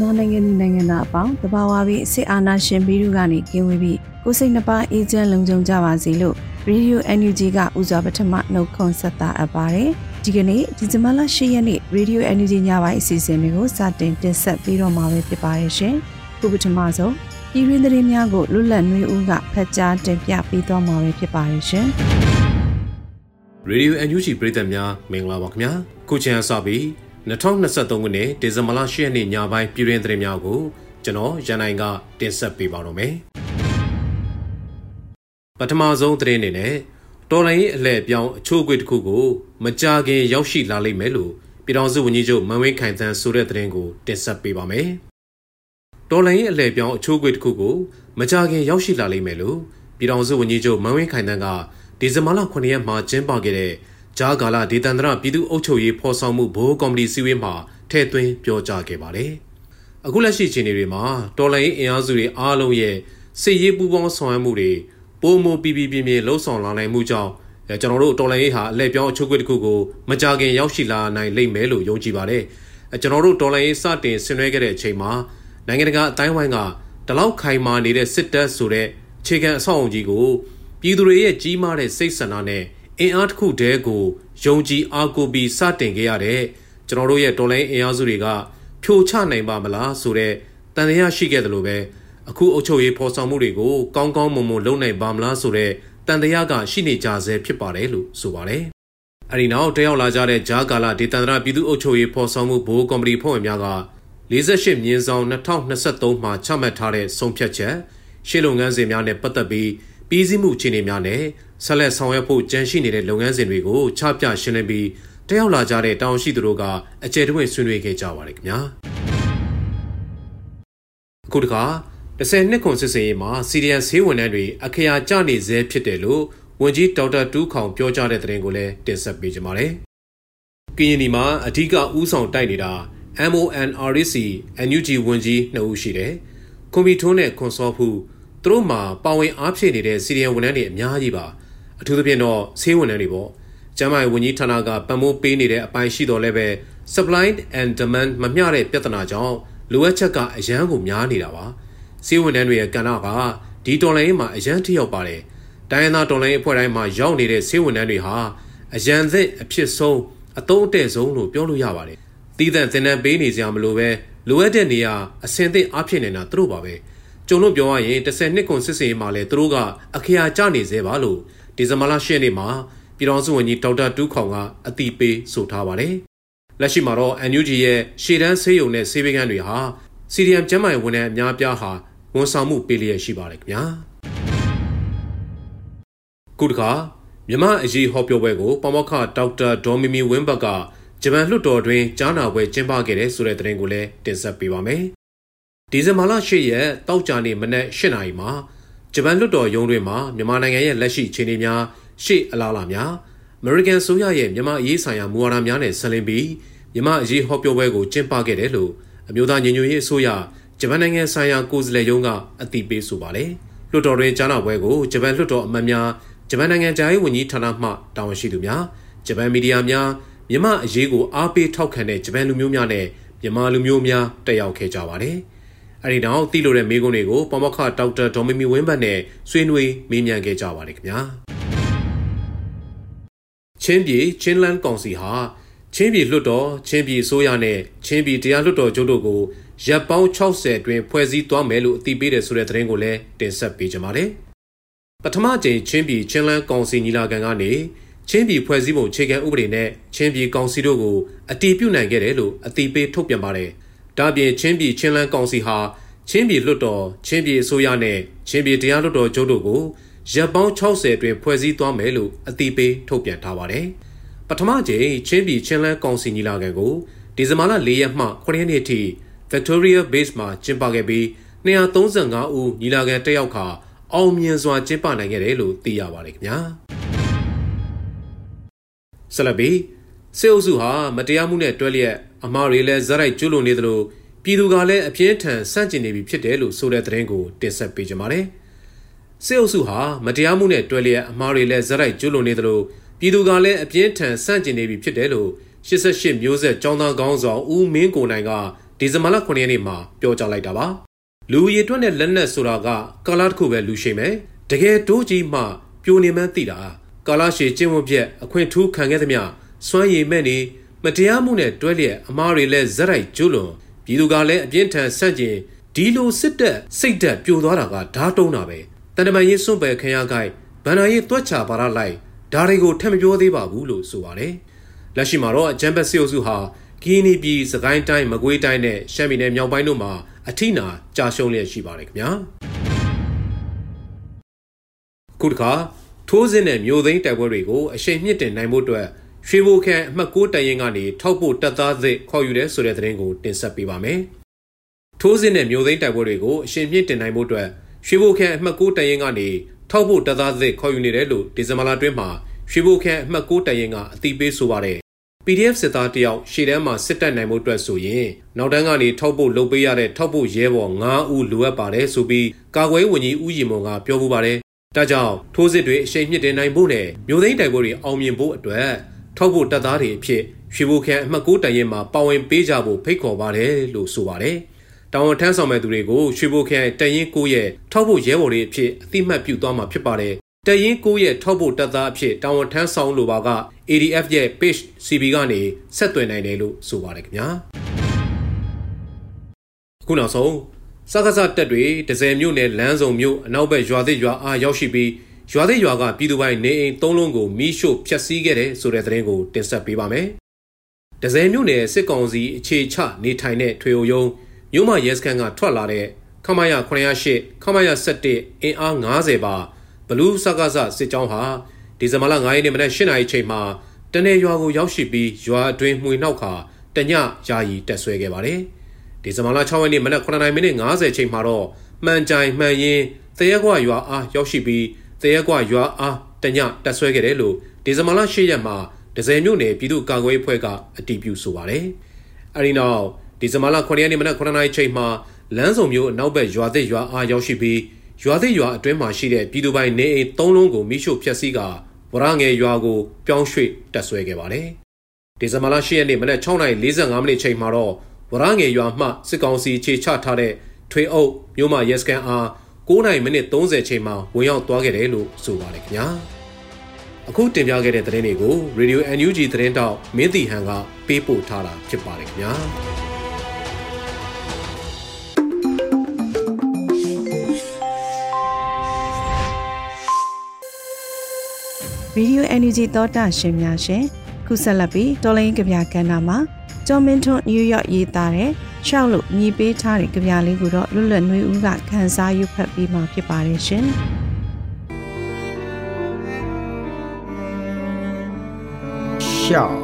မြန်မာနိုင်ငံသူနိုင်ငံသားအပေါင်းတဘာဝပြီးစစ်အာဏာရှင်ပြည်သူကနေကင်းဝေးပြီးကိုစိတ်နှပါအေးချမ်းလုံခြုံကြပါစေလို့ Radio NUG ကဦးစွာပထမနှုတ်ခွန်းဆက်တာအပ်ပါတယ်ဒီကနေ့ဒီဇင်ဘာလ10ရက်နေ့ Radio NUG ညပိုင်းအစီအစဉ်လေးကိုစတင်တင်ဆက်ပေးတော့မှာပဲဖြစ်ပါတယ်ရှင်ခုပထမဆုံးပြည်ရင်းသတင်းများကိုလွတ်လပ်နှွေးဦးကဖတ်ကြားတင်ပြပေးသွားမှာပဲဖြစ်ပါတယ်ရှင် Radio NUG ပရိသတ်များမင်္ဂလာပါခင်ဗျာခုချိန်အစပြီး 2023ခုနှစ်ဒီဇင်ဘာလ10ရက်နေ့ညပိုင်းပြည်တွင်သတင်းများကိုကျွန်တော်ရန်နိုင်ကတင်ဆက်ပေးပါတော့မယ်ပထမဆုံးသတင်းအနေနဲ့တော်လိုင်းအလှည့်ပြောင်းအချို့အကွေတစ်ခုကိုမကြခင်ရောက်ရှိလာလိမ့်မယ်လို့ပြည်ထောင်စုဝန်ကြီးချုပ်မန်ဝင်းခိုင်တန်းဆိုတဲ့သတင်းကိုတင်ဆက်ပေးပါမယ်တော်လိုင်းအလှည့်ပြောင်းအချို့အကွေတစ်ခုကိုမကြခင်ရောက်ရှိလာလိမ့်မယ်လို့ပြည်ထောင်စုဝန်ကြီးချုပ်မန်ဝင်းခိုင်တန်းကဒီဇင်ဘာလ9ရက်မှာကျင်းပခဲ့တဲ့ ဂျားကာလာဒေသန္တရပြည်သူ့အုပ်ချုပ်ရေးဖော်ဆောင်မှုဘိုးကော်မတီစည်းဝေးမှာထည့်သွင်းပြောကြားခဲ့ပါတယ်။အခုလက်ရှိအခြေအနေတွေမှာတော်လိုင်းအင်အားစုတွေအားလုံးရဲ့စစ်ရေးပူးပေါင်းဆောင်ရွက်မှုတွေပုံမပြပြပြပြလှုံ့ဆော်လာနိုင်မှုကြောင့်ကျွန်တော်တို့တော်လိုင်းရေးဟာအလဲပြောင်းအချုပ်ကွက်တစ်ခုကိုမကြခင်ရောက်ရှိလာနိုင်လိမ့်မယ်လို့ယုံကြည်ပါတယ်။ကျွန်တော်တို့တော်လိုင်းရေးစတင်ဆင်နွှဲခဲ့တဲ့အချိန်မှာနိုင်ငံတကာအတိုင်းဝိုင်းကတလောက်ခိုင်မာနေတဲ့စစ်တပ်ဆိုတဲ့ခြေခံအဆောက်အုံကြီးကိုပြည်သူတွေရဲ့ကြီးမားတဲ့စိတ်ဆန္ဒနဲ့ အင်အားတစ်ခုတည်းကိုယုံကြည်အားကိုးပြီးစတင်ခဲ့ရတဲ့ကျွန်တော်တို့ရဲ့တော်လိုင်းအင်အားစုတွေကဖြိုချနိုင်ပါမလားဆိုတဲ့တန်တရားရှိခဲ့တယ်လို့ပဲအခုအုပ်ချုပ်ရေးဖော်ဆောင်မှုတွေကိုကောင်းကောင်းမွန်မွန်လုပ်နိုင်ပါမလားဆိုတဲ့တန်တရားကရှိနေကြဆဲဖြစ်ပါတယ်လို့ဆိုပါတယ်။အဲဒီနောက်တယောက်လာကြတဲ့ဂျာကာလာဒေသန္တရပြည်သူ့အုပ်ချုပ်ရေးဖော်ဆောင်မှုဘိုးကော်မတီဖွဲ့ဝင်များက48မြင်းဆောင်2023မှာချမှတ်ထားတဲ့ဆုံးဖြတ်ချက်ရှေ့လုပ်ငန်းစဉ်များနဲ့ပတ်သက်ပြီးပြည်စည်းမှုအခြေအနေများနဲ့ ဆက်လက်ဆောင်ရွက်ဖို့ကြံရှိနေတဲ့လုပ်ငန်းစဉ်တွေကိုချပြရှင်းလင်းပြီးတယောက်လာကြတဲ့တောင်ရှိသူတို့ကအကျယ်တွင်ဆွေးနွေးခဲ့ကြပါတယ်ခင်ဗျာအခုတခါ10နှစ်ခွန်စစ်စင်ရေးမှာစီရီယန်ဆေးဝန်ထမ်းတွေအခရာကျနေစေဖြစ်တယ်လို့ဝန်ကြီးဒေါက်တာတူးခေါင်ပြောကြားတဲ့သတင်းကိုလည်းတင်ဆက်ပေးကြပါမယ်။ကရင်နီမှာအဓိကဥဆောင်တိုက်နေတာ MONRC NUG ဝန်ကြီးနှစ်ဦးရှိတယ်။ကွန်ပျူတာနဲ့ကွန်ဆော့ဖူသူတို့မှာပါဝင်အားဖြည့်နေတဲ့စီရီယန်ဝန်ထမ်းတွေအများကြီးပါ အထူးသဖြင့်တော့ဆေးဝန်ထမ်းတွေပေါ့ကျန်းမာရေးဝန်ကြီးဌာနကပံ့ပိုးပေးနေတဲ့အပိုင်းရှိတော်လည်းပဲ supply and demand မမျှတဲ့ပြဿနာကြောင့်လိုအပ်ချက်ကအရန်ကိုများနေတာပါဆေးဝန်ထမ်းတွေရဲ့ကဏ္ဍကဒီတော်လိုင်းမှာအရန်ထိရောက်ပါတယ်တိုင်းရင်းသားတော်လိုင်းအဖွဲ့တိုင်းမှာရောက်နေတဲ့ဆေးဝန်ထမ်းတွေဟာအရန်သစ်အဖြစ်ဆုံးအတုံးအတဲ့ဆုံးလို့ပြောလို့ရပါတယ်တည်တံ့သင်တန်းပေးနေကြမလို့ပဲလိုအပ်တဲ့နေရာအဆင်သင့်အဖြစ်နေတာသူတို့ပါပဲကျုံတို့ပြောရရင်10နှစ်ခွန်စစ်စေးမှာလဲသူတို့ကအခရာကျနေသေးပါလို့ ဒီဇင်ဘာလ10ရက်နေ့မှာပြည်တော်စုဝန်ကြီးဒေါက်တာတူးခေါင်ကအတိပေးဆိုထားပါတယ်။လက်ရှိမှာတော့ NUG ရဲ့ရှေ့တန်းဆေးရုံနဲ့ဆေးပေးကမ်းတွေဟာ CDM ကျန်းမာရေးဝန်ထမ်းအများပြားဟာဝန်ဆောင်မှုပေးလျက်ရှိပါတယ်ခင်ဗျာ။ခုတခါမြမအရေးဟောပြောပွဲကိုပမောက္ခဒေါက်တာဒေါ်မီမီဝင်းဘတ်ကဂျပန်လွှတ်တော်တွင်ကြားနာပွဲကျင်းပခဲ့တဲ့ဆိုတဲ့သတင်းကိုလည်းတင်ဆက်ပေးပါမယ်။ဒီဇင်ဘာလ10ရက်တောက်ကြနေ့မနက်8နာရီမှာ ဂျပန်လွှတ်တော်ရုံးတွင်မှာမြန်မာနိုင်ငံရဲ့လက်ရှိအခြေအနေများရှေ့အလားအလာများအမေရိကန်ဆိုရရဲ့မြန်မာအရေးဆိုင်ရာမူဝါဒများနဲ့ဆက်လင်းပြီးမြန်မာအရေးဟောပြောပွဲကိုကျင်းပခဲ့တယ်လို့အမျိုးသားညီညွတ်ရေးအစိုးရဂျပန်နိုင်ငံဆိုင်ရာကိုယ်စားလှယ်ရုံးကအတည်ပြုဆိုပါတယ်။လွှတ်တော်တွင်ကြားနာပွဲကိုဂျပန်လွှတ်တော်အမတ်များဂျပန်နိုင်ငံသားရေးဝန်ကြီးဌာနမှတာဝန်ရှိသူများဂျပန်မီဒီယာများမြန်မာအရေးကိုအားပေးထောက်ခံတဲ့ဂျပန်လူမျိုးများနဲ့မြန်မာလူမျိုးများတက်ရောက်ခဲ့ကြပါတယ်။ အဲဒီနောက်သိလို့တဲ့မိကုန်းတွေကိုပမခဒေါက်တာဒေါ်မီမီဝင်းဘတ်နဲ့ဆွေးနွေးမေးမြန်းခဲ့ကြပါတယ်ခင်ဗျာချင်းပြည်ချင်းလန်းကောင်စီဟာချင်းပြည်လွှတ်တော်ချင်းပြည်အစိုးရနဲ့ချင်းပြည်တရားလွှတ်တော်ချုပ်တို့ကိုရပ်ပေါင်း60အတွင်းဖွဲ့စည်းသွားမယ်လို့အတည်ပြုတဲ့ဆိုတဲ့သတင်းကိုလည်းတင်ဆက်ပေးကြပါမယ်။ပထမကြိမ်ချင်းပြည်ချင်းလန်းကောင်စီညီလာခံကနေချင်းပြည်ဖွဲ့စည်းပုံအခြေခံဥပဒေနဲ့ချင်းပြည်ကောင်စီတို့ကိုအတည်ပြုနိုင်ခဲ့တယ်လို့အတည်ပြုထုတ်ပြန်ပါတယ်။ ဒါပြင်ချင်းပြည်ချင်းလန်းကောင်စီဟာချင်းပြည်လွှတ်တော်ချင်းပြည်အစိုးရနဲ့ချင်းပြည်တရားလွှတ်တော်ချုပ်တို့ကိုရပ်ပေါင်း60အတွင်းဖွဲ့စည်းသွားမယ်လို့အတည်ပြုထုတ်ပြန်ထားပါတယ်။ပထမကြိမ်ချင်းပြည်ချင်းလန်းကောင်စီညီလာခံကိုဒီဇင်ဘာလ၄ရက်မှ9ရက်နေ့ထိ Victoria Base မှာကျင်းပခဲ့ပြီး235ဦးညီလာခံတက်ရောက်ခါအောင်မြင်စွာကျင်းပနိုင်ခဲ့တယ်လို့သိရပါတယ်ခင်ဗျာဆလဘီ စေအုပ်စုဟာမတရားမှုနဲ့တွဲလျက်အမှားတွေလည်းဇက်ရိုက်ကျွလွန်နေသလိုပြည်သူကလည်းအပြင်းထန်ဆန့်ကျင်နေပြီဖြစ်တယ်လို့ဆိုတဲ့သတင်းကိုတင်ဆက်ပေးကြပါမယ်စေအုပ်စုဟာမတရားမှုနဲ့တွဲလျက်အမှားတွေလည်းဇက်ရိုက်ကျွလွန်နေသလိုပြည်သူကလည်းအပြင်းထန်ဆန့်ကျင်နေပြီဖြစ်တယ်လို့88မျိုးဆက်ចောင်းသားကောင်းဆောင်ဦးမင်းကိုနိုင်ကဒီဇင်ဘာလ9ရက်နေ့မှာပြောကြားလိုက်တာပါလူရည်တွက်တဲ့လက်နက်ဆိုတာကကာလာတစ်ခုပဲလူရှိမယ်တကယ်တိုးကြီးမှပြိုနေမှန်းသိတာကာလာရှည်ကျင့်ဝတ်ပြက်အခွင့်ထူးခံခဲ့သမျှ စွမ်းရည်မဲ့နေမတရားမှုနဲ့တွဲလျက်အမားတွေလည်းဇက်ရိုက်ကျွလွန်ပြည်သူကလည်းအပြင်းထန်ဆန့်ကျင်ဒီလိုစစ်တပ်စိတ်တက်ပြိုသွားတာကဓာတုံးတာပဲတန်တမန်ရေးစွန့်ပယ်ခင်ရခိုင်ဗန္နာရေးတွက်ချပါရလိုက်ဒါတွေကိုထက်မပြောသေးပါဘူးလို့ဆိုပါတယ်လက်ရှိမှာတော့အကြံဘက်စစ်အုပ်စုဟာကီနီပြည်စကိုင်းတိုင်းမကွေးတိုင်းနဲ့ရှမ်းပြည်နယ်မြောက်ပိုင်းတို့မှာအထိနာကြာရှုံးလျက်ရှိပါတယ်ခင်ဗျာခုတခါထိုးစင်းတဲ့မျိုးသိန်းတိုက်ပွဲတွေကိုအရှိန်မြင့်တင်နိုင်ဖို့အတွက် ရွှေဘိုခန့်အမှတ်6တိုင်ရင်ကနေထောက်ဖို့တပ်သားသစ်ခေါ်ယူတဲ့ဆိုတဲ့သတင်းကိုတင်ဆက်ပေးပါမယ်ထိုးစင်းတဲ့မျိုးသိန်းတိုက်ပွဲတွေကိုအရှိန်မြင့်တင်နိုင်ဖို့အတွက်ရွှေဘိုခန့်အမှတ်6တိုင်ရင်ကနေထောက်ဖို့တပ်သားသစ်ခေါ်ယူနေတယ်လို့ဒီဇင်ဘာလတွင်းမှာရွှေဘိုခန့်အမှတ်6တိုင်ရင်ကအတိပေးဆိုပါတယ် PDF စစ်သားတယောက်ရှေ့တန်းမှာစစ်တပ်နိုင်မှုအတွက်ဆိုရင်နောက်တန်းကနေထောက်ဖို့လုပ်ပေးရတဲ့ထောက်ဖို့ရဲဘော်9ဦးလိုအပ်ပါတယ်ဆိုပြီးကာကွယ်ဝန်ကြီးဦးရီမွန်ကပြောပူပါတယ်။ဒါကြောင့်ထိုးစစ်တွေအရှိန်မြင့်တင်နိုင်ဖို့နဲ့မြို့သိမ်းတိုက်ပွဲတွေအောင်မြင်ဖို့အတွက် ထောက်ဖို့တပ်သားတွေအဖြစ်ရွှေဘိုခန့်အမှတ်9တိုင်ရင်မှာပါဝင်ပေးကြဖို့ဖိတ်ခေါ်ပါတယ်လို့ဆိုပါတယ်။တောင်ဝန်ထမ်းဆောင်မဲ့သူတွေကိုရွှေဘိုခန့်တရင်9ရဲ့ထောက်ဖို့ရဲဘော်တွေအဖြစ်အတိမတ်ပြုသွားမှာဖြစ်ပါတယ်တရင်ကိုရဲ့ထောက်ဖို့တပ်သားအဖြစ်တာဝန်ထမ်းဆောင်လိုပါက ADF ရဲ့ page CB ကနေဆက်သွယ်နိုင်တယ်လို့ဆိုပါတယ်ခင်ဗျာခုနောက်ဆုံးစကားစတက်တွေဒဇယ်မြို့နယ်လမ်းစုံမြို့အနောက်ဘက်ရွာသစ်ရွာအားရောက်ရှိပြီး ရွာသစ်ရွာကပြည်သူပိုင်းနေအိမ်သုံးလုံးကိုမီးရှို့ဖျက်ဆီးခဲ့တဲ့ဆိုတဲ့သတင်းကိုတင်ဆက်ပေးပါမယ်ဒဇယ်မြို့နယ်စစ်ကောင်စီအခြေချနေထိုင်တဲ့ထွေအိုယုံမြို့မရဲစခန်းကထွက်လာတဲ့ခမရ908ခမရ17အင်အား90ပါဘလူးစကားစစစ်ကြောင်းဟာဒီဇင်ဘာလ9ရက်နေ့မနက်8နာရီချိန်မှာတနေရွာကိုရောက်ရှိပြီးရွာအတွင်းမှွေနှောက်ခါတညယာယီတက်ဆွဲခဲ့ပါတယ်။ဒီဇင်ဘာလ6ရက်နေ့မနက်9:50မိနစ်50ချိန်မှာတော့မှန်ကြိုင်မှန်ရင်တရက်ကွာရွာအားရောက်ရှိပြီး တရက်ကွာရွာအားတညတက်ဆွဲခဲ့တယ်လို့ဒီဇင်ဘာလ10ရက်မှာဒဇယ်မြို့နယ်ပြည်သူ့ကာကွယ်ရေးအဖွဲ့ကအတည်ပြုဆိုပါတယ်။အဲဒီနောက်ဒီဇင်ဘာလ9ရက်နေ့မနက်9:00နာရီချိန်မှာလမ်းစုံမျိုးအနောက်ဘက်ရွာသစ်ရွာအားရောက်ရှိပြီးရွာသစ်ရွာအတွင်းမှာရှိတဲ့ပြည်သူပိုင်နေအိမ်၃လုံးကိုမိရှို့ဖျက်ဆီးကဝရငယ်ရွာကိုပြောင်းရွှေ့တက်ဆွဲခဲ့ပါတယ်။ဒီဇင်ဘာလ10ရက်နေ့မနက်6:45မိနစ်ချိန်မှာတော့ဝရငယ်ရွာမှစစ်ကောင်စီခြေချထားတဲ့ထွေအုပ်မြို့မရဲစခန်းအား 9:30မိနစ်30ချိန်မှာဝင်ရောက်သွားခဲ့တယ်လို့ဆိုပါတယ်ခင်ဗျာ။အခုတင်ပြခဲ့တဲ့သတင်းတွေကို Radio NUG သတင်းတောက်မင်းတီဟန်ကပေးပို့ထားတာဖြစ်ပါတယ်ခင်ဗျာ။ Radio Energy သောတာရှင်များရှင်ခုဆက်လက်ပြီးတော်လိုင်းကြပြကဏ္ဍမှာ ကျော်မင်းထွန်းနယူးယောက်ရေးသားတဲ့ရှောက်လို့ညီပေးထားတဲ့ကြပြလေးကိုတော့လွတ်လပ်နှွေးဦးကခန်းစားရွတ်ဖတ်ပြီးမှဖြစ်ပါတယ်ရှင်ရှောက်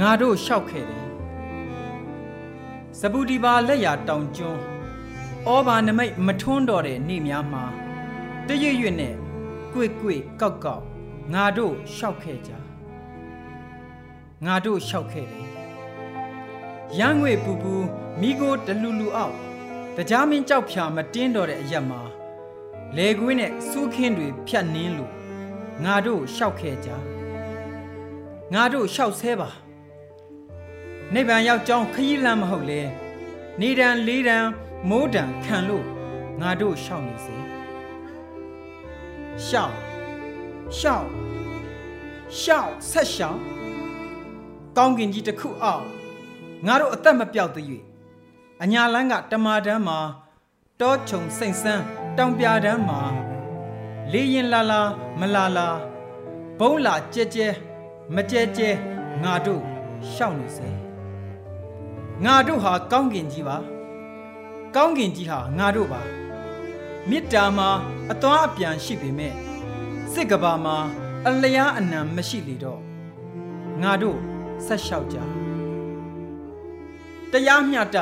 ငါတို့ရှောက်ခဲ့တယ်စပူဒီပါလက်ရတောင်ကျွန်းဩဘာနမိတ်မထွန်းတော်တဲ့နေ့များမှာတရွရွနဲ့ကွေ့ကွေ့ကောက်ကောက်ငါတို့ရှောက်ခဲ့ကြ ငါတို့ရှောက်ခဲ့တယ်ရန်ငွေပူပူမိကိုတလူလူအောက်တရားမင်းကြောက်ဖြာမတင်းတော်တဲ့အရက်မှာလေကွင်းနဲ့စူးခင်းတွေဖြတ်နင်းလို့ငါတို့ရှောက်ခဲ့ကြငါတို့ရှောက်ဆဲပါနိဗ္ဗာန်ရောက်ကြောင်းခရီးလမ်းမဟုတ်လေနေတံလေးတံမိုးတံခံလို့ငါတို့ရှောက်နေစေရှောက်ရှောက်ရှောက်ဆက်ရှောက် ကောင်းကင်ကြီးတစ်ခုအောင်ငါတို့အသက်မပြောက်သေး၍အညာလန်းကတမာတန်းမှာတောချုံစိတ်ဆန်းတောင်ပြတန်းမှာလေရင်လာလာမလာလာဘုံလာကြဲကြဲမကြဲကြဲငါတို့ရှောက်နေစေငါတို့ဟာကောင်းကင်ကြီးပါကောင်းကင်ကြီးဟာငါတို့ပါမေတ္တာမှာအသွမ်းအပြန်ရှိပေမဲ့စစ်ကဘာမှာအလျားအနံမရှိလေတော့ငါတို့ ဆက်လျှောက်ကြတရားမျှတ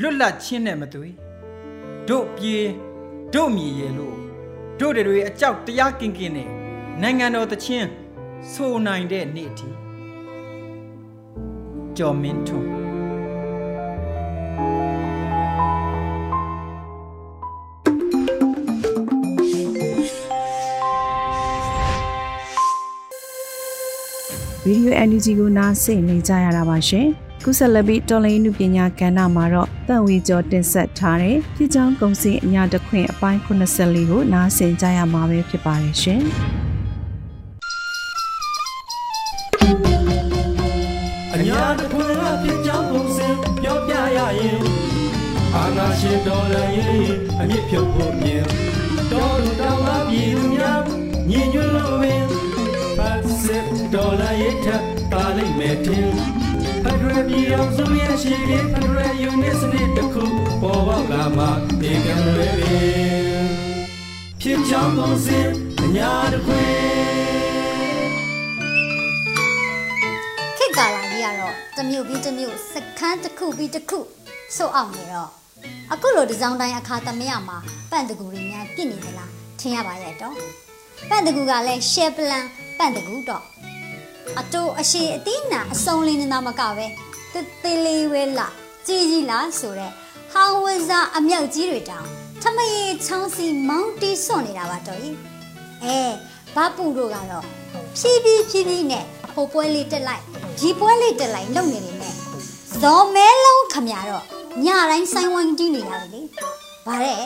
လွတ်လပ်ခြင်းနဲ့မသွေတို့ပြေတို့မြည်ရလို့တို့တွေအကြောက်တရားကင်းကင်းနဲ့နိုင်ငံတော်တချင်းဆိုနိုင်တဲ့နေ့အထိကျော်မင်းထွန်း ဗီဒီယို NUG ကိုနားဆင်နေကြရတာပါရှင်။ကုဆက်လက်ပြီးတော်လိုင်းနုပညာကဏ္ဍမှာတော့တန်ဝေကျော်တင်ဆက်ထားတဲ့ပြည်ချောင်းကုံစင်အညာတခွင်အပိုင်း84ကိုနားဆင်ကြရမှာပဲဖြစ်ပါတယ်ရှင်။အညာတခွင်ကဖြစ်ကြောင်းပုံစံပြောပြရရင်အာနာရှင်တော်လည်းရင်အမြင့်ဖြုတ်ဖို့မြင်တော်လူတော်မှာပြည်သူများညီညွတ်လို့ပင်ဖတ် စစ်တော်လည်းရထပါလိမ့်မယ်ထင်ဖက်ဒရယ်ပြည်အောင်စုရဲ့ရှိပြီးဖက်ဒရယ်ယူနစ်စနစ်တစ်ခုပေါ်ပေါက်လာမှဒီကံလွယ်ပင်ဖြစ်ကြောင်းပုံစံအညာတခွင်ခေတ်ကာလကြီးကတော့တစ်မျိုးပြီးတစ်မျိုးစခန်းတစ်ခုပြီးတစ်ခုဆုတ်အောင်နေတော့အခုလိုဒီဇိုင်းတိုင်းအခါသမယမှာပန့်တကူတွေများပြစ်နေသလားထင်ရပါရဲ့တော့ပန့်တကူကလည်း share plan ပန့်တကူတော့အတူအရှိအတိနာအစုံလင်းနေတာမကပဲတသေးလေးဝဲလာကြီးကြီးလားဆိုတော့ဟောင်းဝဇာအမြောက်ကြီးတွေတောင်ထမရေချောင်းစီမောင်းတီးစွန့်နေတာပါတော့ကြီးအဲဘာပူတို့ကတော့ဖြည်းဖြည်းဖြည်းဖြည်းနဲ့ဟိုပွဲလေးတက်လိုက်ဒီပွဲလေးတက်လိုက်လုပ်နေနေနဲ့ဇော်မဲလုံးခမရတော့ညတိုင်းဆိုင်ဝိုင်းတီးနေရတယ်လေဗါတဲ့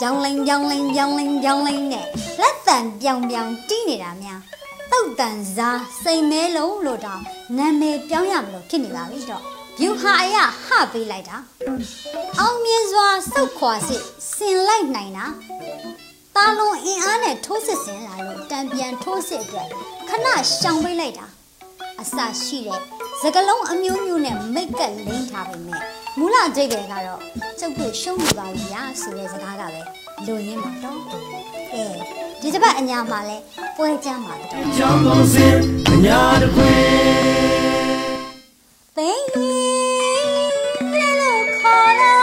ကြောင်လိန်ကြောင်လိန်ကြောင်လိန်ကြောင်လိန်နဲ့လက်တံပြောင်ပြောင်တီးနေတာများ တုတ်တန်စားစိန်မဲလုံးလို့တောင်နာမည်ပြောင်းရမလို့ဖြစ်နေပါပြီတော့ဗျူဟာအရဟပေးလိုက်တာအောင်မြင်စွာစုတ်ခွာစစ်ဆင်လိုက်နိုင်တာတာလွန်အင်အားနဲ့ထိုးစစ်ဆင်လာလို့တံပြန်ထိုးစစ်အတွက်ခဏရှောင်ပေးလိုက်တာအစရှိတဲ့စကလုံးအမျိုးမျိုးနဲ့မိတ်ကပ်လိမ့်ထားပေမဲ့မူလအကျိတ်တွေကတော့ကျုပ်တို့ရှုံးနေပါပြီညာဆိုတဲ့စကားကပဲလူရင်းမှာတော့အဲ ဒီတစ်ပတ်အညာမှာလဲပွဲကြမ်းမှာတော့ကြောင်းပုံစံအညာတခွင်သိင်လေလို့ခေါ်လာ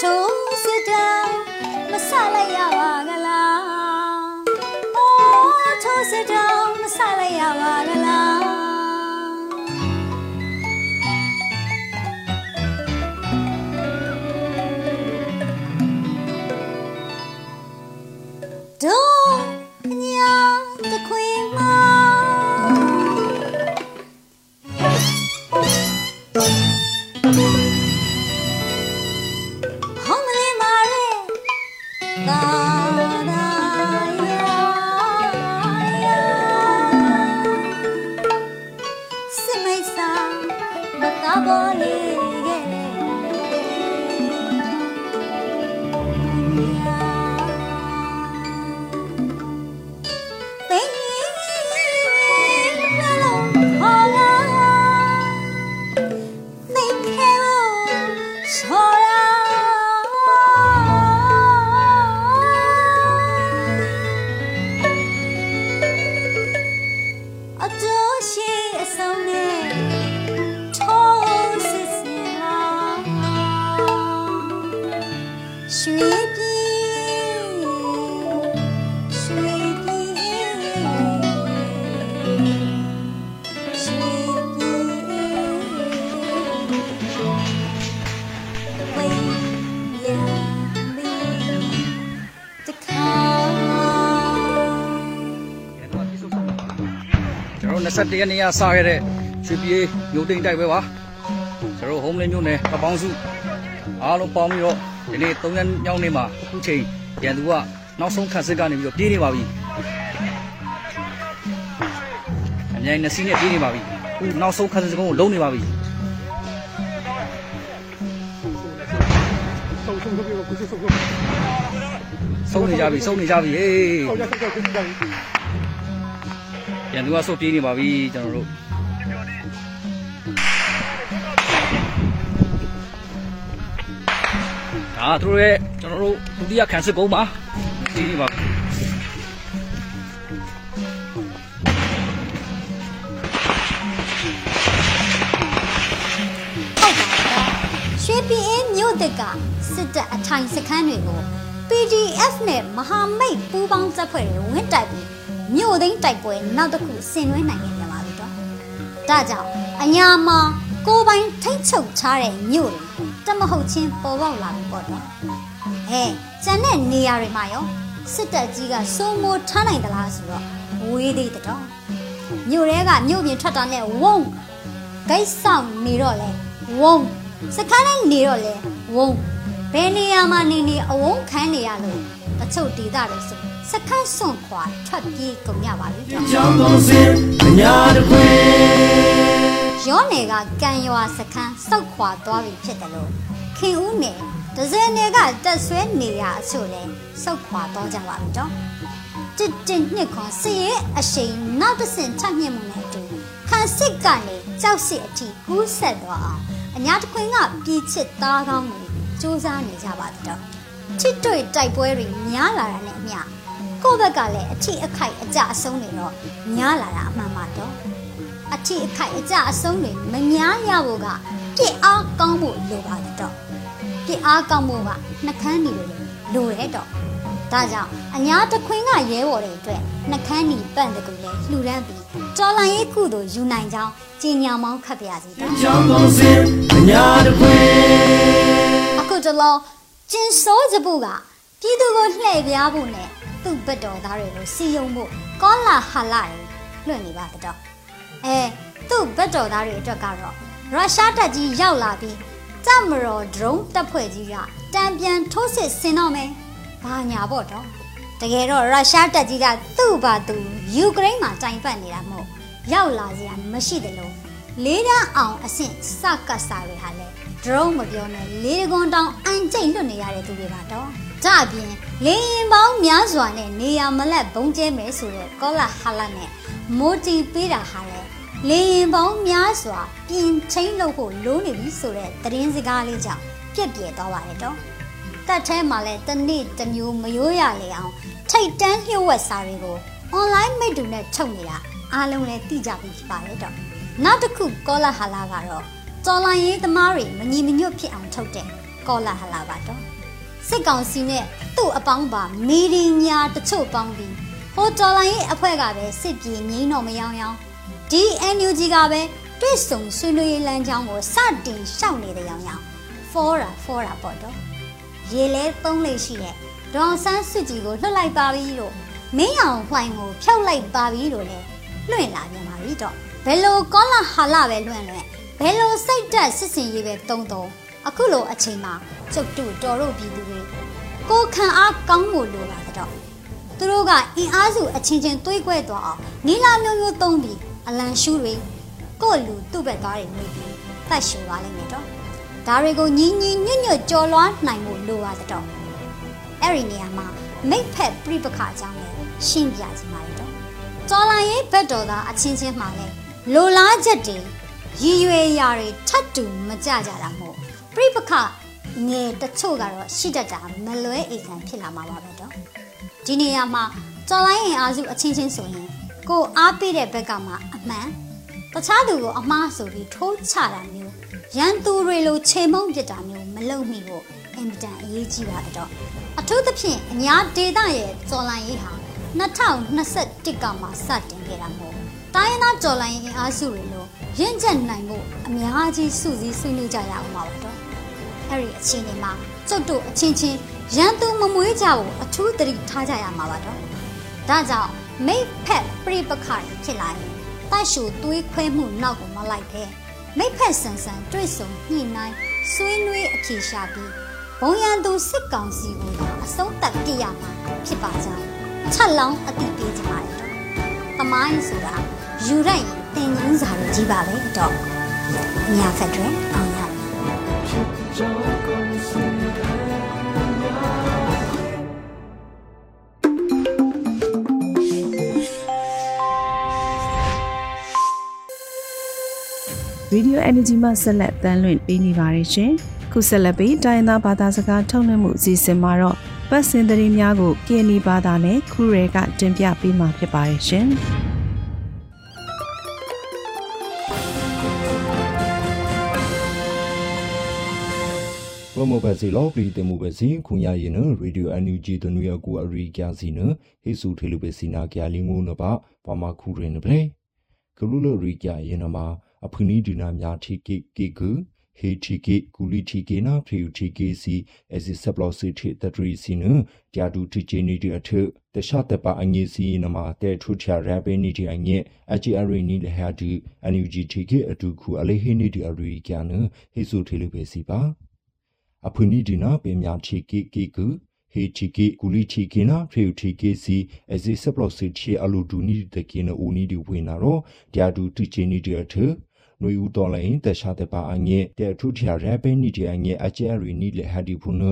ချိုးစစ်တောင်မဆလိုက်ရပါကလားအိုးချိုးစစ်တောင်မဆလိုက်ရပါကလား 21ရက်နေ့ကစခဲ့တဲ့ရွှေပြည်မြို့တိမ်တိုက်ပွဲပါကျွန်တော်တို့ home လေးမြို့နယ်ကပောင်းစုအားလုံးပေါင်းပြီးတော့ဒီနေ့3ရက်ညောင်းနေမှာအခုချိန်ရန်သူကနောက်ဆုံးခန်းစစ်ကနေပြီးတော့ပြေးနေပါပြီမြိုင်နှစ်စီးနဲ့ပြေးနေပါပြီခုနောက်ဆုံးခန်းစကုန်းကိုလုံးနေပါပြီဆုံးနေကြပြီဆုံးနေကြပြီဟေး ပြန်သူကဆုတ်ပြေးနေပါပြီကျွန်တော်တို့ဒါသူတို့ရဲ့ကျွန်တော်တို့ဒုတိယခန်းစကုန်းပါပြေးနေပါပြီဟုတ်ပါတော့ရွှေပြည်အေးမြို့တက်ကစစ်တပ်အထိုင်စခန်းတွေကို PDF နဲ့မဟာမိတ်ပူးပေါင်းတပ်ဖွဲ့တွေဝင်တိုက်ပြီး မြို့သိမ်းတိုက်ပွဲနောက်တစ်ခုဆင်နွှဲနိုင်ခဲ့ကြပါပြီတော့ဒါကြောင့်အညာမှာကိုယ်ပိုင်ထိတ်ချုပ်ထားတဲ့မြို့တွေတမဟုတ်ချင်းပေါ်ပေါက်လာပြီပေါ့တော့ဟဲ့ကျန်တဲ့နေရာတွေမှာရောစစ်တပ်ကြီးကစိုးမိုးထားနိုင်သလားဆိုတော့ဝေးသေးတဲ့တော့မြို့ထဲကမြို့ပြင်ထွက်တာနဲ့ဝုန်းဂိတ်ဆောင်နေတော့လဲဝုံစခန်းနဲ့နေတော့လဲဝုံဘယ်နေရာမှာနေနေအဝုံခံနေရလို့တချို့ဒေသတွေဆို စခန်းစွန့်ခွာထွက်ပြေးကုန်ရပါပြီတော့ကြောင်းကောင်းစင်အညာတခွေရောနယ်ကကံရွာစခန်းစောက်ခွာသွားပြီဖြစ်တယ်လို့ခင်ဦးနယ်ဒဇယ်နယ်ကတက်ဆွဲနေရအချို့လဲစောက်ခွာသွားကြပါပြီတော့တစ်တင်နှစ်ခွန်စည်ရဲ့အရှိန်နောက်တစ်ဆင့်ထပ်မြင့်မှုနဲ့အတူခန်းစစ်ကနေကြောက်စစ်အထိကူးဆက်သွားအောင်အညာတခွင်ကပြည်ချစ်သားကောင်းတွေစူးစမ်းနေကြပါတော့ချစ်တွေ့တိုက်ပွဲတွေများလာတာနဲ့အမျှ ကိုယ့်ဘက်ကလည်းအထိအခိုက်အကြအဆုံးတွေတော့များလာတာအမှန်ပါတော့အထီအခိုက်အကြအဆုံးတွေမများရဖို့ကပြစ်အားကောင်းဖို့လိုပါတယ်တော့ပြစ်အားကောင်းဖို့ကနှကန်းနေလို့လိုတယ်တော့ဒါကြောင့်အညာတခွင်းကရဲဘော်တွေအတွက်နှကန်းနီပန့်တကူလဲလှူဒန်းပြီးတော်လိုင်းရေးကုသိုလ်ယူနိုင်ကြောင်းကြီးညာမောင်းခတ်ပြရစီတော့ကြောင်းကောင်းစင်အညာတခွေအခုတလောကျင်စိုးစပုကပြည်သူကိုလှည့်ပြားဖို့နဲ့ သူ့ဘက်တော်သားတွေကိုစီယုံဖို့ကောလာဟာလာတွေလွှင့်နေပါတော့အဲသူ့ဘက်တော်သားတွေအတွက်ကတော့ရုရှားတပ်ကြီးရောက်လာပြီးတမတော်ဒရုန်းတပ်ဖွဲ့ကြီးကတံပြန်ထိုးစစ်ဆင်တော့မယ်ဘာညာပေါ့တော့တကယ်တော့ရုရှားတပ်ကြီးကသူ့ဘာသူယူကရိန်းမှာတိုင်ပတ်နေတာမဟုတ်ရောက်လာစရာမရှိတယ်လို့လေးတန်းအောင်အဆင့်စကတ်စာတွေဟာလဲ drone မပြောနဲ့လေးကွန်တောင်အန်ကျိတ်လွတ်နေရတဲ့သူတွေပါတော့ ကြအပြင်လေရင်ပေါင်းများစွာနဲ့နေရမလက်ဘုံကျဲမယ်ဆိုတဲ့ကောလာဟာလာနဲ့မိုတီပေးတာဟာလဲလေရင်ပေါင်းများစွာပြင်ချင်းလို့ဖို့လိုနေပြီဆိုတဲ့သတင်းစကားလေးကြောင့်ပြက်ပြဲသွားပါတယ်တော့တက်ထဲမှာလဲတနေ့တစ်မျိုးမရိုးရလေအောင်ထိတ်တန်းလျှို့ဝှက်စာတွေကို online မိတ်တူနဲ့ထုတ်နေတာအားလုံးလည်းသိကြပြီဖြစ်ပါတယ်တော့နောက်တစ်ခုကောလာဟာလာကတော့တော်လိုင်းရေးသမားတွေမညီမညွတ်ဖြစ်အောင်ထုတ်တဲ့ကောလာဟလာပါတော့ စစ်ကောင်စီနဲ့သူ့အပေါင်းပါမီဒီညာတချို့ပေါင်းပြီးဟိုတော်လိုင်းရေးအဖွဲ့ကပဲစစ်ပြေငိမ့်တော့မယောင်ယောင် DNUG ကပဲတွစ်ဆုံဆွေးနွေးရေးလမ်းကြောင်းကိုစတင်ရှောက်နေတဲ့ယောင်ယောင်ဖောရာဖောရာပေါ့တော့ရေလဲသုံးလေးရှိတဲ့ဒေါန်ဆန်းစစ်ကြီးကိုလွှတ်လိုက်ပါပြီလို့မင်းအောင်လှိုင်ကိုဖျောက်လိုက်ပါပြီလို့လဲလွှင့်လာပြန်ပါပြီတော့ဘယ်လိုကောလာဟာလာပဲလွှင့်လွှင့်ဘယ်လိုစိတ်တက်စစ်စင်ရေးပဲတုံတုံ အခုလိုအချိန်မှာကျုပ်တို့တော်တို့ပြည်သူတွေကိုခံအားကောင်းဖို့လိုပါတော့သူတို့ကအင်အားစုအချင်းချင်းတွေးကွဲသွားအောင်နီလာမျိုးမျိုးသုံးပြီးအလံရှူးတွေကိုယ့်လူသူ့ဘက်သားတွေမိပြီးတတ်ရှူပါလိမ့်မယ်တော့ဒါတွေကိုညီညီညွတ်ညွတ်ကြော်လွှားနိုင်ဖို့လိုပါတော့အဲ့ဒီနေရာမှာမိတ်ဖက်ပြိပခအကြောင်းလည်းရှင်းပြချင်ပါတယ်တော့တော်လိုင်းရေးဘက်တော်သားအချင်းချင်းမှာလဲလိုလားချက်တွေရည်ရွယ်ရာတွေထပ်တူမကြကြတာမို့ ပြိပခငယ်တချို့ကတော့ရှိတတ်တာမလွဲအိမ်ခံဖြစ်လာမှာပါပဲတော့ဒီနေရာမှာတော်လိုင်းရင်အားစုအချင်းချင်းဆိုရင်ကိုအားပေးတဲ့ဘက်ကမှအမှန်တခြားသူကိုအမှားဆိုပြီးထိုးချတာမျိုးရန်သူတွေလိုခြေမုံပစ်တာမျိုးမလုပ်မိဖို့အင်မတန်အရေးကြီးပါတော့အထူးသဖြင့်အညာဒေတာရဲ့တော်လိုင်းရေးဟာ2021ကမှစတင်ခဲ့တာမို့တိုင်းရင်းသားတော်လိုင်းရင်အားစုတွေလို့ရင့်ကျက်နိုင်ဖို့အများကြီးစုစည်းဆွေးနွေးကြရအောင်ပါတော့ အဲ့ဒီအခြေအနေမှာကျုပ်တို့အချင်းချင်းရန်သူမမွေးကြဖို့အထူးသတိထားကြရမှာပါတော့ဒါကြောင့်မိတ်ဖက်ပြိပခါဖြစ်လာရင်တိုက်ရှူသွေးခွဲမှုနောက်ကိုမလိုက်ပဲမိတ်ဖက်ဆန်ဆန်တွေ့ဆုံညှိနှိုင်းဆွေးနွေးအဖြေရှာပြီးဘုံရန်သူစစ်ကောင်စီကိုအဆုံးသတ်ပြရမှာဖြစ်ပါကြောင်းချက်လောင်းအတိပေးကြပါရတော့။တမိုင်းဆိုတာယူလိုက်ရင်တင်ငန်းစာတွေကြီးပါပဲတော့မြာဖက်တွေအောင် ရမယ်ရေဒီယို energy မှဆက်လက်တမ်းလွှင့်ပေးနေပါတယ်ရှင်ခုဆက်လက်ပြီးတိုင်းရင်းသားဘာသာစကားထုတ်လွှင့်မှုအစီအစဉ်မှာတော့ပတ်စင်သတင်းများကို KNY ဘာသာနဲ့ခူရဲကတင်ပြပေးမှာဖြစ်ပါတယ်ရှင် ဘမဘစီလောပရီတမှုဘစီခုညာရင်နရေဒီယိုအန်ယူဂျီတနွေကူအရိကျစီနဟေဆူထေလူဘစီနာကျာလီငုံနပါဘာမခုရင်နပလေကလူလရိကျရင်နမှာအဖုန်ီဒီနာများထိကိကိကူဟေတီကိကူလီတီကိနာဖရီယူတီကိစီအစီဆပ်လောစီတီတထရီစီနဂျာဒူတီချီနီဒီအထတခြားတပါအငေစီနမှာတဲထူချာရဘဲနီဒီအငေအချီအရီနီလဟာဒီအန်ယူဂျီတီကိအတူခုအလေးဟိနီဒီအရိကျနဟေဆူထေလူဘစီပါ အဖုန်ီဒီနာပေမြာချီကိကိကူဟေချီကိကူလီချီကိနာဖရီယူတီကိစီအစီဆပ်လောစီတီအလူဒူနီတကိနဦးနီဒီဝေနာရောဂျာဒူတီချီနီဒီအထနွေဦးတော်လိုင်းတခြားတဲ့ပါအငဲတဲ့ထုထရာရပဲနီဒီအငဲအကျဲရီနီလေဟာဒီဖုန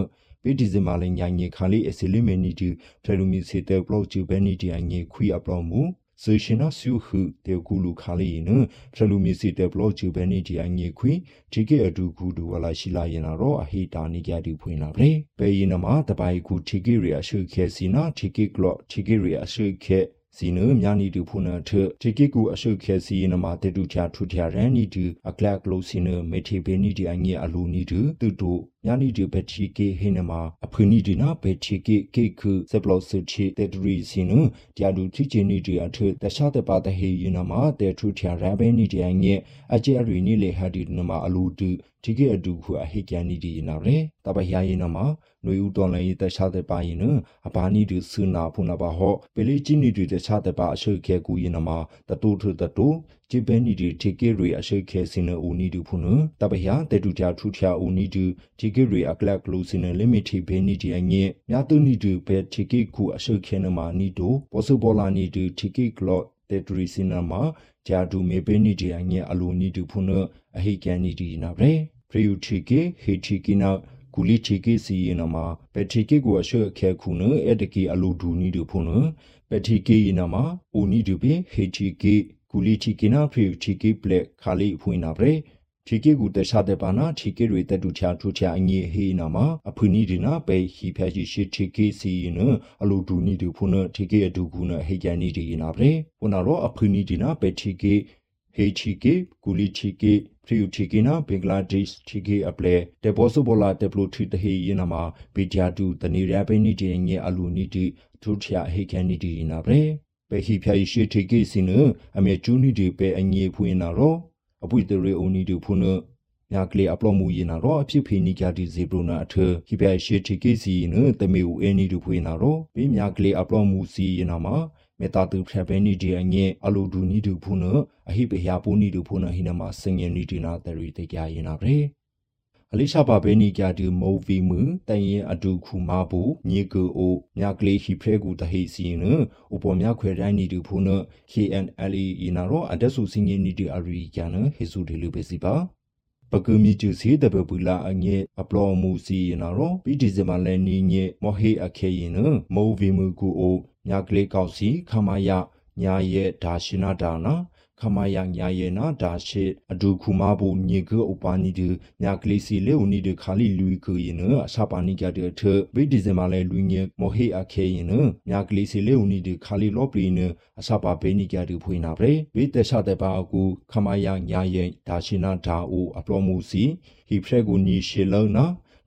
ပေဒီဇမာလညာငေခါလီအစလီမနီဒီဖရလူမီစီတဲ့ဘလော့ချူဘဲနီဒီအငဲခွီအပလောမူ ဇေရှင်နာဆူဟုတေကူလူခါလီနဖရလူမီစီတဲ့ဘလော့ချူဘဲနီဒီအငဲခွီဒီကေအဒူကူဒူဝလာရှိလာရင်တော့အဟိတာနီကြဒီဖွင့်လာပဲပေရင်နမှာတပိုင်ကူဒီကေရီအရှုခဲစီနာဒီကေကလော့ဒီကေရီအရှုခဲ စီနမြာနီတူဖုနာထတီကိကူအရှုခဲစီနမတေတူချာထူထရန်နီတူအကလကလိုစီနမေတီဘေနီဒီအငေအလူနီတူတူတူညာနီတူဘက်တီကေဟိနမအဖုနီဒီနာဘက်တီကေကေခုဆပ်လောစီချီတေတူရီစီနကြာဒူတီချီနီဒီအထတခြားတပါတဟေယနမတေထူထရန်ဘဲနီဒီအငေအကျဲရီနီလေဟာဒီနမအလူတူဒီကေအတူခုအဟိကန်နီဒီနာရဲတပဟယာယနမ နွေဦးတော်လည်းတခြားတဲ့ပါရင်နအဘာနီဒီဆုနာဖုနာပါဟောပလီချင်းနီဒီတခြားတဲ့ပါအရှုခဲကူရင်နမတတူထတတူဂျပန်နီဒီတီကေရီအရှုခဲစင်နဦးနီဒီဖုနတပဟယာတေတူချာထူချာဦးနီဒီတီကေရီအကလကလူစင်နလီမီတီဘေနီဒီအငဲမြတ်တူနီဒီဘက်တီကေကူအရှုခဲနမနီတိုပေါ်ဆူပေါ်လာနီဒီတီကေကလော့တေတူရီစင်နမဂျာဒူမေဘေနီဒီအငဲအလူနီဒီဖုနအဟိကန်နီဒီနာပဲဖရီယူတီကေဟီတီကီနာ ကူလီချီကေစီယနမှာပက်တီကေကိုအရှေ့ခဲခုနအဲ့တကီအလူဒူနီတို့ဖုန်ပက်တီကေယနမှာအိုနီဒူပေဟေချီကေကူလီချီကေနာဖရီချီကေပလက်ခါလီဖွင့်နာပရေချီကေကူတခြားတဲ့ပါနာချီကေတွေတက်တူချာထူချာအငေဟေးနာမှာအဖူနီဒီနာပဲဟီဖက်ရှိရှိချီကေစီယနအလူဒူနီတို့ဖုန်ချီကေအဒူကူနဟေကန်နီဒီနာပရေဟိုနာရောအဖူနီဒီနာပဲချီကေဟေချီကေကူလီချီကေ ဖရီယူတီကီနာဘင်္ဂလားဒေ့ရှ်တီကေအပလေတေဘောဆူဘောလာတေပလူထီတဟေယနာမှာဘီဂျာတူတနေရပိနီတီငေအလူနီတီထူထျာဟေကန်နီတီနာပရေပေဟီဖျာရှိတီကေစင်အမေကျူနီတီပေအငေဖွင့်နာရောအပွေတရေအိုနီတူဖုန်ညာကလေးအပလော့မှုရင်နာတော့အဖြစ်ဖေနီကြတီဇေဘရနာအထဟိပြရှိတီကေစီနတမေဦးအနီတူဖွင့်နာတော့ဘေးညာကလေးအပလော့မှုစီရင်နာမှာ မေတာတူဖရဘဲနီဒီအငဲအလူဒူနီဒူဖုနအဟိပဟယာပူနီဒူဖုနဟိနမစငယ်နီဒီနာတရီတေကြရင်နာပဲအလိရှာပါဘဲနီကြတူမိုဗီမူတန်ရင်အတူခုမာဘူညေကူအိုမြကလေးဟိဖရဲကူတဟိစီနဥပေါ်မြခွဲတိုင်းနီဒူဖုန KNLE ယနာရောအဒဆူစငယ်နီဒီအရီကျန်ဟေဆူဒီလူပဲစီပါပကူမီကျူစီတပပူလာအငဲအပလောမူစီယနာရောပီဒီဇမလဲနီညေမောဟေအခေယင်မိုဗီမူကူအို ညာကလေးကောက်စီခမယညာရဲ့ဒါရှိနာဒါနာခမယညာရဲ့နာဒါရှိအဒုခုမဘူညေကဥပနီဒီညာကလေးစီလေဦးနီဒီခါလီလူီကူရင်အစာပါနီကြတဲ့ထဘိဒီဇင်မာလဲလူညေမောဟေအခဲရင်ညာကလေးစီလေဦးနီဒီခါလီလော့ပလီနအစာပါဘေနီကြတဲ့ဖွင့်နာပဲဘိတခြားတဲ့ပါအကူခမယညာရဲ့ဒါရှိနာဒါအိုအပလောမှုစီဟိဖရက်ကူနီရှေလုံးနာ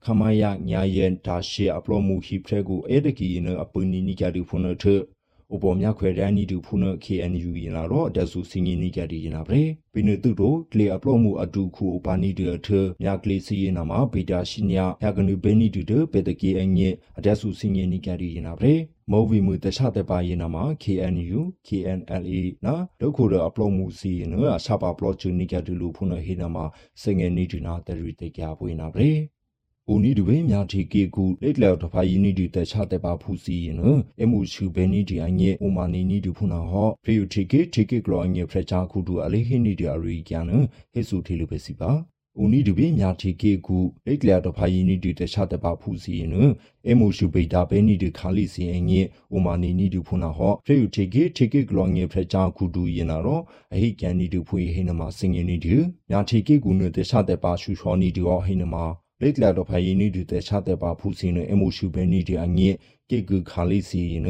ခမယညာရဲ့ဒါရှိအပလောမှုဟိဖရက်ကူအဲ့တကီနအပူနီနီကြတဲ့ဖွင့်ထဥပေါ်မြခွဲရန်နီတူဖုန KNU ရင်လာတော့တဆူစင်ကြီးနီကြတီရင်လာပဲပိနတုတို့ကလေအပလော့မှုအတူခုဥပါနီတေထမြကလေးစီရင်နာမှာဘေတာရှိညာရကနုဘဲနီတူတေပေတကေအငဲအတဆူစင်ကြီးနီကြတီရင်လာပဲမောဝီမှုတခြားတဲ့ပါရင်နာမှာ KNU KNLA နော်ဒုက္ခရအပလော့မှုစီရင်နော်အစပါပလော့ချူနီကြတူလူဖုနဟေနာမှာစငယ်နီတူနာတရီတေကြပွေးနာပဲ ဦးနီဒဝေမြာတီကေကူလက်လောက်တဖာယီနီဒီတခြားတဲ့ပါဖူစီနအမှုရှုဘဲနီဒီအငဲဥမာနီနီဒီဖုနာဟောဖရီယူတီကေတီကေကလောအငဲဖရချာခုတူအလေးဟီနီဒီအရီကျန်ဟေဆူထေလူပဲစီပါဦးနီဒဝေမြာတီကေကူလက်လောက်တဖာယီနီဒီတခြားတဲ့ပါဖူစီနအမှုရှုဘေတာဘဲနီဒီခါလီစီအငဲဥမာနီနီဒီဖုနာဟောဖရီယူတီကေတီကေကလောအငဲဖရချာခုတူရင်နာတော့အဟိကန်နီဒီဖွေဟိနမစင်ငင်းနီဒီမြာတီကေကူနတခြားတဲ့ပါရှုချောနီဒီဟောဟိနမ လက်လာတော့ဖာယင်းနီဒီတဲ့ချတဲ့ပါဖူစင်းနဲ့အမိုရှူဘဲနီဒီအငဲကေကူခါလီစီန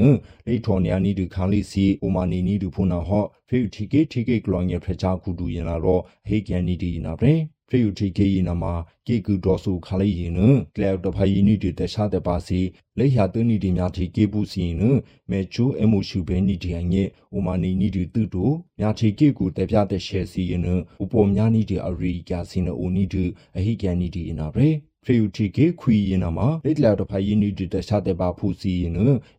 လေထော်နီယာနီဒီခါလီစီအိုမာနီနီဒီဖုနာဟောဖေတီကေတီကေကလောင်ရဖချာကူဒူရင်လာတော့ဟေကန်နီဒီနာပရင် ဖရီယူတီကေယနာမှာကေကူဒေါ်ဆူခါလေးရင်နကလောက်တဖိုင်နီတီတခြားတဲ့ပါစီလေယာတနီတီများတီကေပူစီနမေချိုအမိုရှူဘဲနီတီအငဲဥမာနီနီတီတူတူများတီကေကူတပြတဲ့ရှယ်စီရင်ဥပေါ်များနီတီအရီကျစီနအိုနီတီအဟိကန်နီတီနာပရေ ဖရီယူတီကေခွီရင်နာမှာလက်လာတော့ဖိုင်ယနီတီတခြားတဲ့ပါဖူစီရင်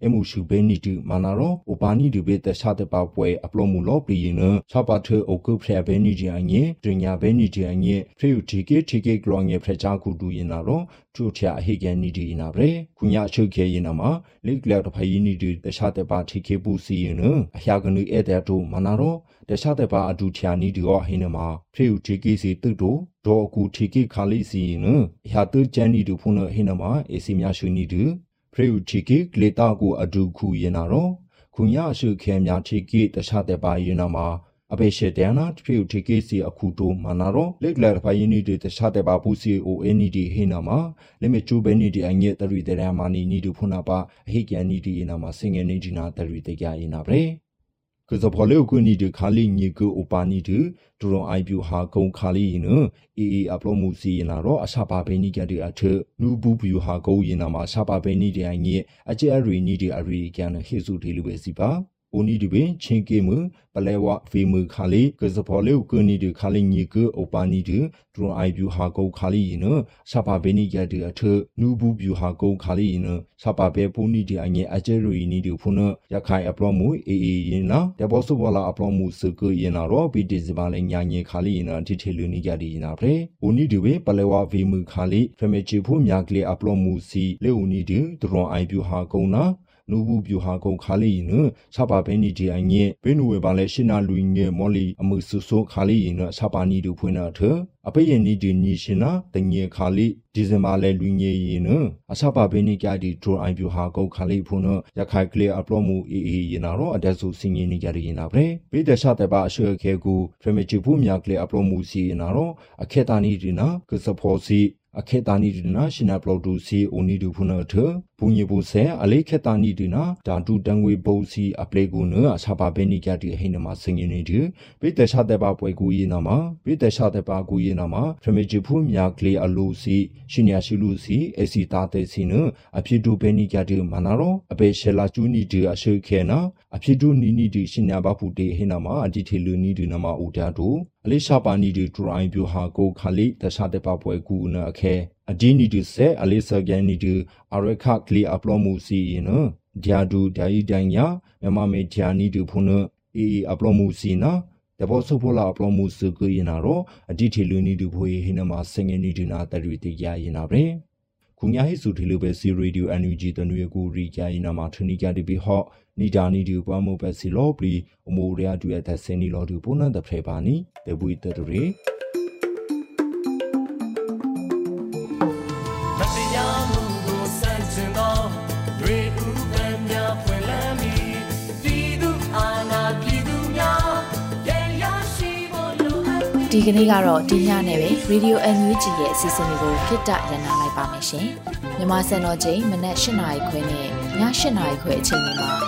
အမှုရှုဘဲနီတီမာနာရောဥပါနီဒီဘေတခြားတဲ့ပါပွဲအပလောမှုလောပြီးရင်ချပါထေအိုကုဖရဘဲနီတီအငဲဒညာဘဲနီတီအငဲဖရီယူတီကေတီကေကလောငဲဖရချာကူတူရင်နာရော ကျူထရာအဟိကန်နီတီနာဗရေခုညာချုခဲရင်နာမှာလက်လာတော့ဖိုင်ယနီတီတခြားတဲ့ပါတီကေပူစီရင်အဟျာကနုဧတဲ့တို့မာနာရောတခြားတဲ့ပါအဒူထျာနီဒီရောဟင်းနမှာဖရီယူတီကေစီတုတို့ဒေါ်ကူတီကေခါလိစီနဟာတူချန်နီဒူဖုန်ဟိနမှာအေစီမြရှူနီဒူဖရီယူတီကေဂလေတာကိုအဒူခုရင်နာရောခုညာရှုခဲမြတီကေတခြားတဲ့ပါရင်နာမှာ အပေရှေတနာဖရီယူတီကေစီအခုတိုမနာရောလက်လက်ဖိုင်နီဒီတခြားတဲ့ပါပူစီအိုအနီဒီဟိနာမှာလက်မချူဘဲနီဒီအငဲ့တရီတဲ့ရမာနီနီဒူဖုနာပါအဟိကန်နီဒီနာမှာစင်ငယ်နီဒီနာတရီတဲ့ကြရင်နာပဲကဇဖော်လေကုနီဒီခါလီညီကူအိုပါနီဒီဒူရွန်အိုင်ပြူဟာကုံခါလီနအေအေအပလိုမှုစီရင်လာတော့အရှာပါဘဲနီကတဲ့အထနူဘူးပြူဟာကုံရင်နာမှာရှာပါဘဲနီတဲ့အငိအကျဲအရီနီဒီအရီကန်ဟေစုဒီလူပဲစီပါ အိုနီဒီပင်ချင်းကေမပလဲဝဖီမခါလီကစဖော်လေကုနီဒီခါလီညီကူအိုပါနီဒီဒရွန်အိုင်ပြူဟာကုံခါလီနရှာပါဘဲနီကတဲ့အထနူဘူးပြူဟာကုံခါလီနရှာပါဘဲပူနီဒီအငိအကျဲရီနီဒီဖုနရခိုင်အပလိုမှုအေအေရင်နာတဘောဆူဘောလာအပလိုမှုစကူရင်နာရောဘီဒီစပါလေညာညေခါလီနဒီထေလူနီကဒီနာဖရေအိုနီဒီဝေပလဲဝဖီမခါလီဖမေချီဖူမြာကလေအပလိုမှုစီလေဦးနီဒီဒရွန်အိုင်ပြူဟာကုံနာ နူဘူးပြူဟာကုံခါလီနစပါဘဲနီဒီအငဲဘဲနူဝဲပါလဲရှင်းနာလူငဲမော်လီအမှုဆူဆိုခါလီနစပါနီဒူဖွင့်နာထအပိယနီဒီနီရှင်နာတငဲခါလီဒီဇင်ဘာလဲလူငဲရင်နအစပါဘဲနီကြဒီဒရိုအိုင်ပြူဟာကုံခါလီဖုန်ရခိုင်ကလီအပလော့မှုအေအေရင်နာတော့အတက်ဆူစင်ငင်းနေကြရင်နာပဲဘေးတခြားတဲ့ပါအရှေ့ခဲကူဖရမချီဖူမြကလီအပလော့မှုစီရင်နာတော့အခေတာနီဒီနာကစဖောစီ အခေတာနီဒီနာရှင်နာပလော့ဒူစီအိုနီဒူဖုန်ထဘူညဘူဆဲအလေးခေတာနီဒီနာဓာတုတန်ငွေဘုံစီအပလေကူနအစာပါဘဲနီကြတီဟိနမှာစင်ရင်နေဒီပိတခြားတဲ့ပါပွဲကူရင်နာမှာပိတခြားတဲ့ပါကူရင်နာမှာဖမဂျီဖူးမြကလေးအလိုစီရှင်ညာရှိလူစီအစီတာတဲ့စီနအဖြစ်တူဘဲနီကြတီမနာရောအပေရှလာကျူနီဒီအရှိခဲနာအဖြစ်တူနီနီဒီရှင်ညာဘဖူတေဟိနမှာအဒီထေလူနီဒီနမှာဦးတာတူအလေးရှာပါနီဒီဒရိုင်ပြူဟာကိုခါလီတခြားတဲ့ပါပွဲကူနအခဲအဒီနီဒီဆက်အလေးဆာကန်နီဒီအရခကလီအပလောမှုစီနဂျာဒူဒိုင်ဒိုင်ယာမမမေဂျာနီဒီဖုန်အီအပလောမှုစီနာတဘောဆုဖိုလာအပလောမှုစကူရင်နာတော့အဒီထေလူနီဒီဖွေဟိနမှာစငယ်နီဒီနာတရီတိရရင်နာပဲခုညာဟိစုထေလူပဲစီရေဒီယိုအန်ယူဂျီတနွေကူရီကြရင်နာမှာထနီကြတိပြီးဟော့ နီဒါနီဒီပွားမို့ပဲစီလောပလီအမိုရယာတူအသက်စင်နီလောတူပုံနံတဖဲပါနီတေဘူတတရီဒီကနေ့ကတော့ဒီညနဲ့ပဲ Radio NUG ရဲ့အစီအစဉ်လေးကိုခਿੱတရနာလိုက်ပါမယ်ရှင်။မြန်မာစံတော်ချိန်မနက်၈နာရီခွဲနဲ့ည၈နာရီခွဲအချိန်တွေမှာ